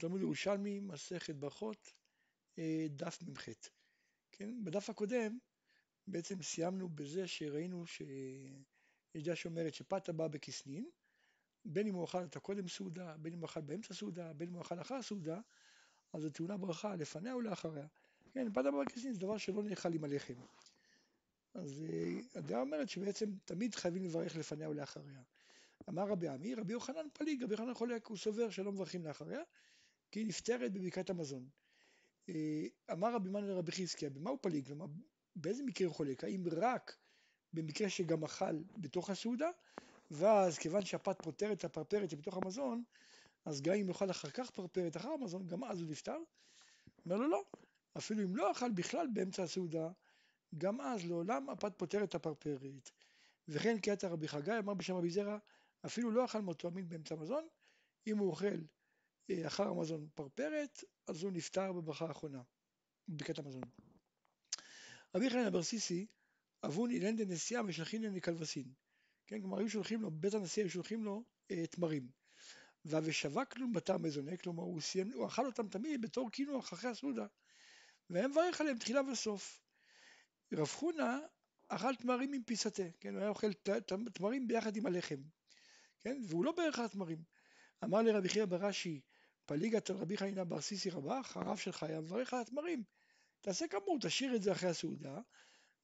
תלמוד ירושלמי, מסכת ברכות, אה, דף מ"ח. כן, בדף הקודם בעצם סיימנו בזה שראינו שיש דעה שאומרת שפת בא בכסנין, בין אם הוא אכל אותה קודם סעודה, בין אם הוא אכל באמצע סעודה, בין אם הוא אכל אחר סעודה, אז זו טעונה ברכה לפניה ולאחריה. כן, פת הבא בכסנין זה דבר שלא נאכל עם הלחם. אז אה, הדעה אומרת שבעצם תמיד חייבים לברך לפניה ולאחריה. אמר רבי עמי, רבי יוחנן פליג, רבי יוחנן חולק, הוא סובר שלא מברכים לאחריה, כי היא נפטרת בברכת המזון. אה, אמר רבי מן לרבי חזקיה, במה הוא פליג? כלומר, באיזה מקרה הוא חולק? האם רק במקרה שגם אכל בתוך הסעודה, ואז כיוון שהפת פותרת את הפרפרת שבתוך המזון, אז גם אם יאכל אחר כך פרפרת אחר המזון, גם אז הוא נפטר? אומר לו לא, אפילו אם לא אכל בכלל באמצע הסעודה, גם אז לעולם הפת פותרת את הפרפרת. וכן קטע רבי חגי אמר בשם רבי זרע, אפילו לא אכל מאותו המין באמצע המזון, אם הוא אוכל אחר המזון פרפרת, אז הוא נפטר בברכה האחרונה, בברכת המזון. רבי חנין אברסיסי, אבון אילן דנסיעה ושלחין לקלבסין. כן, כלומר היו שולחים לו, בית הנשיא היו שולחים לו אה, תמרים. וה"ושבק לו בתר מזונה", כלומר הוא, סיימ, הוא אכל אותם תמיד בתור קינוח אחרי הסעודה. והיה מברך עליהם תחילה וסוף. רב חונה אכל תמרים עם פיסתה, כן, הוא היה אוכל תמרים ביחד עם הלחם. כן? והוא לא בערך התמרים. אמר לרבי חייא ברש"י, פליגת רבי חנינא בר סיסי רבח, הרב שלך היה מברך על התמרים. תעשה כמוהו, תשאיר את זה אחרי הסעודה,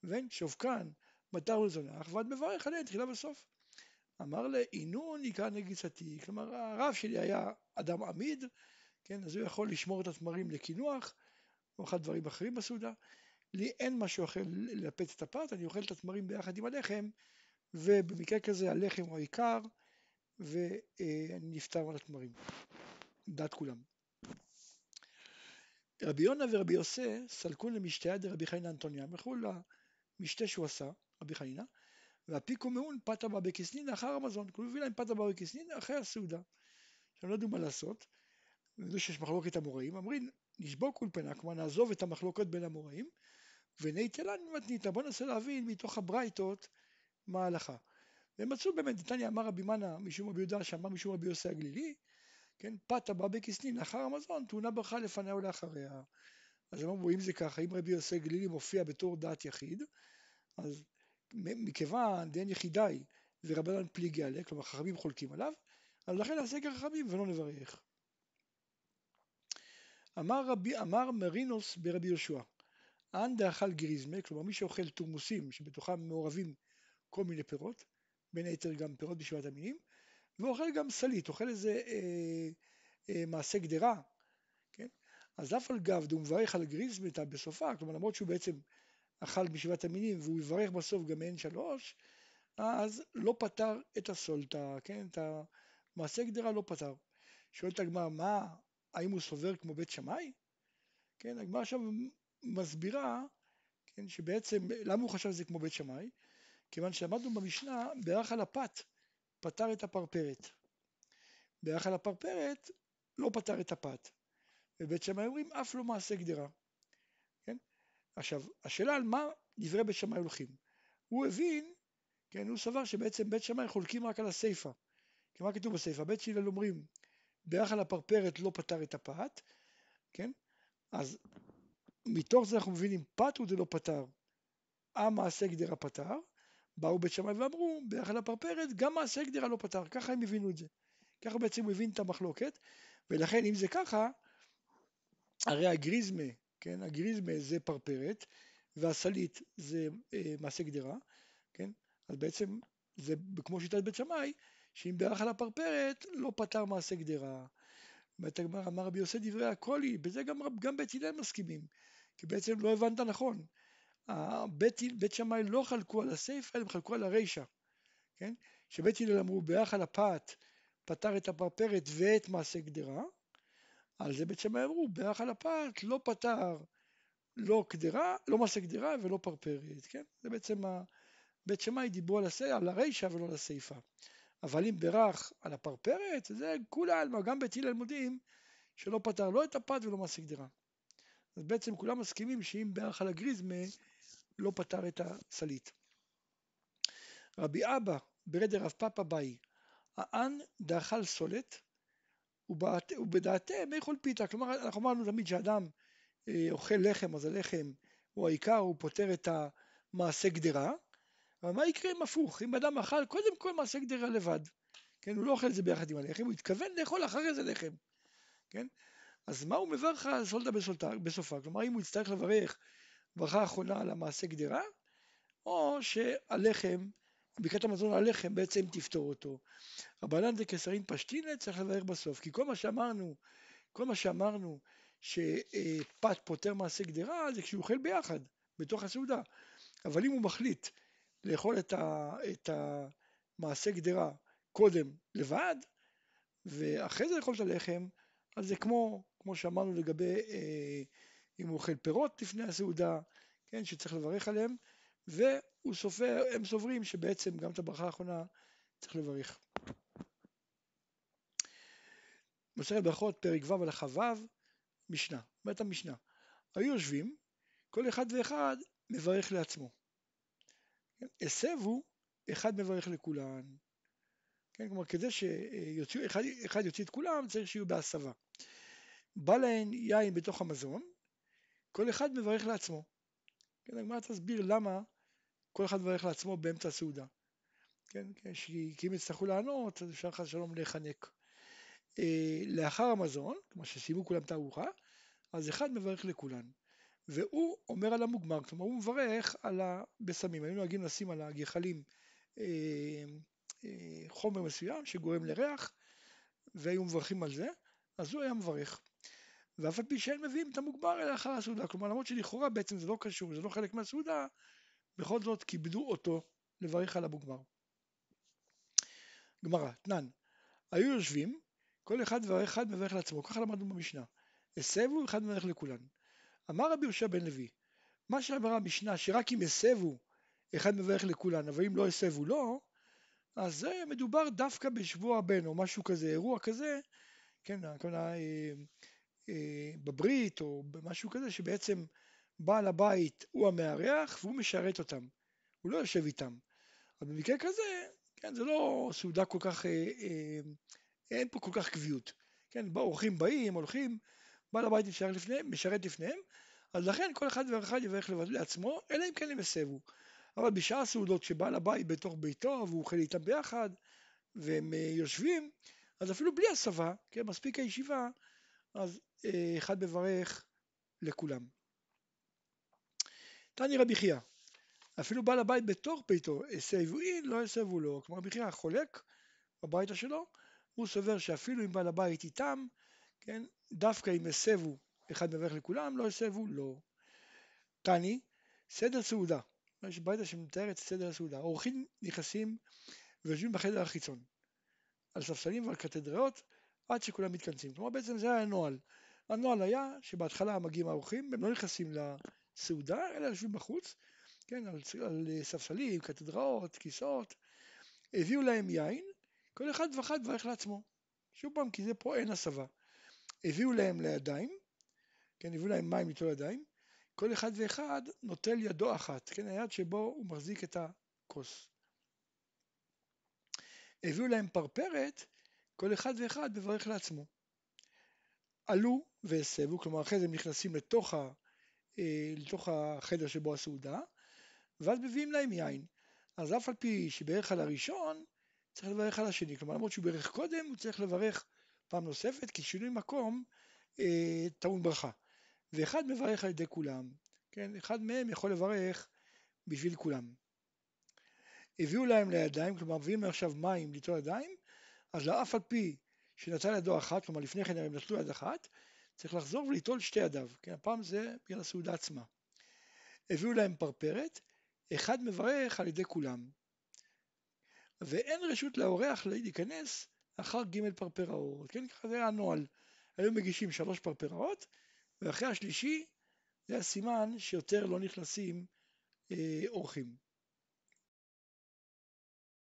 ואין שובקן, מטר ולזונח, ועד מברך עליהן תחילה וסוף. אמר לעינון יקרא נגיסתי, כלומר הרב שלי היה אדם עמיד, כן, אז הוא יכול לשמור את התמרים לקינוח, או אחד דברים אחרים בסעודה. לי אין משהו אחר ללפץ את הפת, אני אוכל את התמרים ביחד עם הלחם, ובמקרה כזה הלחם הוא העיקר, ואני נפטר על התמרים, דעת כולם. רבי יונה ורבי יוסי סלקו למשתיה דרבי חיינה אנטוניה, הם הלכו למשתה שהוא עשה, רבי חיינה, והפיקו מאון פתא בה בכסנין אחר המזון, הוא הביא להם פתא בה בכסנין אחרי הסעודה. עכשיו לא ידעו מה לעשות, ידעו שיש מחלוקת המוראים, אמרים נשבור אולפנה, כלומר נעזוב את המחלוקות בין המוראים, וניתלן מתניתא, בוא ננסה להבין מתוך הברייתות מה ההלכה. והם מצאו באמת, דתניא אמר רבי מנא משום רבי יהודה שאמר משום רבי יוסי הגלילי, כן, פת הבא בכסנין לאחר המזון, טעונה ברכה לפניה ולאחריה. אז הם אמרו, אם זה ככה, אם רבי יוסי הגלילי מופיע בתור דעת יחיד, אז מכיוון דין יחידאי ורבנן פליגי עליה, כלומר חכמים חולקים עליו, אז לכן נעשה כחכמים ולא נברך. אמר, רבי, אמר מרינוס ברבי יהושע, אנ דאכל גריזמה, כלומר מי שאוכל תורמוסים שבתוכם מעורבים כל מיני פירות, בין היתר גם פירות בשבעת המינים, ואוכל גם סלית, אוכל איזה אה, אה, מעשה גדרה, כן? אז אף על גב דו מברך על גריזמתא בסופה, כלומר למרות שהוא בעצם אכל בשבעת המינים והוא יברך בסוף גם מעין שלוש, אז לא פתר את הסולטה, כן? את המעשה גדרה לא פתר. שואלת הגמרא, מה, האם הוא סובר כמו בית שמאי? כן, הגמרא עכשיו מסבירה, כן, שבעצם, למה הוא חשב שזה כמו בית שמאי? כיוון שלמדנו במשנה, בירך על הפת פתר את הפרפרת. על הפרפרת לא פתר את הפת. ובית שמאי אומרים אף לא מעשה גדרה. כן? עכשיו, השאלה על מה דברי בית שמאי הולכים. הוא הבין, כן, הוא סבר שבעצם בית שמאי חולקים רק על הסיפא. כי מה כתוב בסיפא? בית שילל אומרים, על הפרפרת לא פתר את הפת, כן? אז מתוך זה אנחנו מבינים פת הוא דלא פתר, המעשה גדרה פתר, באו בית שמאי ואמרו, ביחד לפרפרת, גם מעשה גדירה לא פתר, ככה הם הבינו את זה. ככה בעצם הוא הבין את המחלוקת, ולכן אם זה ככה, הרי הגריזמה, כן, הגריזמה זה פרפרת, והסלית זה אה, מעשה גדירה, כן, אז בעצם זה כמו שיטת בית שמאי, שאם בירך על הפרפרת, לא פתר מעשה גדירה. באמת הגמר אמר רבי יוסי דברי הקולי, בזה גם, גם בית הלל מסכימים, כי בעצם לא הבנת נכון. בית, בית שמאי לא חלקו על הסיפא, הם חלקו על הרישא, כן? שבית הלל אמרו על הפת פתר את הפרפרת ואת מעשה גדרה, על זה בית שמאי אמרו על הפת לא פתר לא קדרה, לא מעשה גדרה ולא פרפרת, כן? זה בעצם ה... בית שמאי דיברו על, הסי... על הרישא ולא על הסיפא. אבל אם בירך על הפרפרת, זה כולי עלמא, גם בית הלל מודיעים שלא פתר לא את הפת ולא מעשה גדרה. אז בעצם כולם מסכימים שאם בירך על הגריזמה לא פתר את הסלית. רבי אבא ברד רב פאפא באי, האן דאכל סולת, ובדעתם איכול פיתה, כלומר אנחנו אמרנו תמיד שאדם אה, אוכל לחם אז הלחם הוא העיקר, הוא פותר את המעשה גדרה, אבל מה יקרה אם הפוך, אם אדם אכל קודם כל מעשה גדרה לבד, כן, הוא לא אוכל את זה ביחד עם הלחם, הוא התכוון לאכול אחרי זה לחם, כן, אז מה הוא מברך על סולדה בסופה, כלומר אם הוא יצטרך לברך ברכה אחרונה על המעשה גדרה, או שהלחם, ברכת המזון על הלחם בעצם תפתור אותו. רבנן דקסרין פשטינא צריך לברך בסוף, כי כל מה שאמרנו, כל מה שאמרנו שפת פותר מעשה גדרה זה כשהוא אוכל ביחד, בתוך הסעודה. אבל אם הוא מחליט לאכול את, ה, את המעשה גדרה קודם לבד, ואחרי זה לאכול את הלחם, אז זה כמו, כמו שאמרנו לגבי אה, אם הוא אוכל פירות לפני הסעודה, כן, שצריך לברך עליהם, והוא סופר, הם סוברים שבעצם גם את הברכה האחרונה צריך לברך. מסכת ברכות פרק ו' הלכה ו' משנה, אומרת המשנה, היו יושבים, כל אחד ואחד מברך לעצמו. כן? הסבו, אחד מברך לכולן. כן, כלומר, כדי שאחד יוציא את כולם, צריך שיהיו בהסבה. בא להן יין בתוך המזון, כל אחד מברך לעצמו. כן, הגמרא תסביר למה כל אחד מברך לעצמו באמצע הסעודה. כן, כן כי אם יצטרכו לענות, אז אפשר חס שלום להיחנק. אה, לאחר המזון, כמו שסיימו כולם את הארוחה, אז אחד מברך לכולן. והוא אומר על המוגמר, כלומר הוא מברך על הבשמים. היינו נוהגים לשים על הגחלים אה, אה, חומר מסוים שגורם לריח, והיו מברכים על זה, אז הוא היה מברך. ואף על פי שאין מביאים את המוגבר אלא אחר הסעודה. כלומר למרות שלכאורה בעצם זה לא קשור, זה לא חלק מהסעודה, בכל זאת כיבדו אותו לברך על המוגבר. גמרא, תנן, היו יושבים, כל אחד ואחד מברך לעצמו, ככה למדנו במשנה. הסבו, אחד מברך לכולן. אמר רבי יהושע בן לוי, מה שאמרה המשנה, שרק אם הסבו, אחד מברך לכולן, אבל אם לא הסבו לא, אז מדובר דווקא בשבוע הבן או משהו כזה, אירוע כזה, כן, הכוונה אה, בברית או במשהו כזה, שבעצם בעל הבית הוא המארח והוא משרת אותם, הוא לא יושב איתם. אבל במקרה כזה, כן, זה לא סעודה כל כך, אה, אה, אין פה כל כך קביעות. כן, אורחים באים, הולכים, בעל הבית משרת לפניהם, משרת לפניהם, אז לכן כל אחד ואחד יברך לעצמו, אלא אם כן הם יסבו. אבל בשאר הסעודות שבעל הבית בתוך ביתו והוא אוכל איתם ביחד, והם אה, יושבים, אז אפילו בלי הסבה, כן, מספיק הישיבה, אז אה, אחד מברך לכולם. תני רבי חייא, אפילו בעל הבית בתוך ביתו, הסבו אין, לא הסבו לו. כלומר רבי חייא חולק בביתה שלו, הוא סובר שאפילו אם בעל הבית איתם, כן, דווקא אם הסבו, אחד מברך לכולם, לא הסבו לא. תני, סדר סעודה. יש ביתה שמתאר את סדר הסעודה. אורחים נכנסים ויושבים בחדר החיצון, על ספסלים ועל קתדריות, עד שכולם מתכנסים. כלומר בעצם זה היה הנוהל. הנוהל היה שבהתחלה מגיעים האורחים, הם לא נכנסים לסעודה, אלא יושבים בחוץ, כן, על, על ספסלים, קתדראות, כיסאות, הביאו להם יין, כל אחד ואחד מברך לעצמו. שוב פעם, כי זה פה אין הסבה. הביאו להם לידיים, כן, הביאו להם מים ליטול ידיים, כל אחד ואחד נוטל ידו אחת, כן, היד שבו הוא מחזיק את הכוס. הביאו להם פרפרת, כל אחד ואחד מברך לעצמו. עלו והסבו, כלומר אחרי זה הם נכנסים לתוך, ה, אה, לתוך החדר שבו הסעודה, ואז מביאים להם יין. אז אף על פי שברך על הראשון, צריך לברך על השני. כלומר למרות שהוא ברך קודם, הוא צריך לברך פעם נוספת, כי שינוי מקום אה, טעון ברכה. ואחד מברך על ידי כולם, כן? אחד מהם יכול לברך בשביל כולם. הביאו להם לידיים, כלומר מביאים עכשיו מים ליטול ידיים, אז לאף על פי שנטל ידו אחת, כלומר לפני כן הם נטלו יד אחת, צריך לחזור וליטול שתי ידיו, כן? הפעם זה בגלל הסעודה עצמה. הביאו להם פרפרת, אחד מברך על ידי כולם. ואין רשות לאורח להיכנס אחר ג' פרפראות, כן? ככה זה היה הנוהל. היו מגישים שלוש פרפראות, ואחרי השלישי זה הסימן שיותר לא נכנסים אה, אורחים.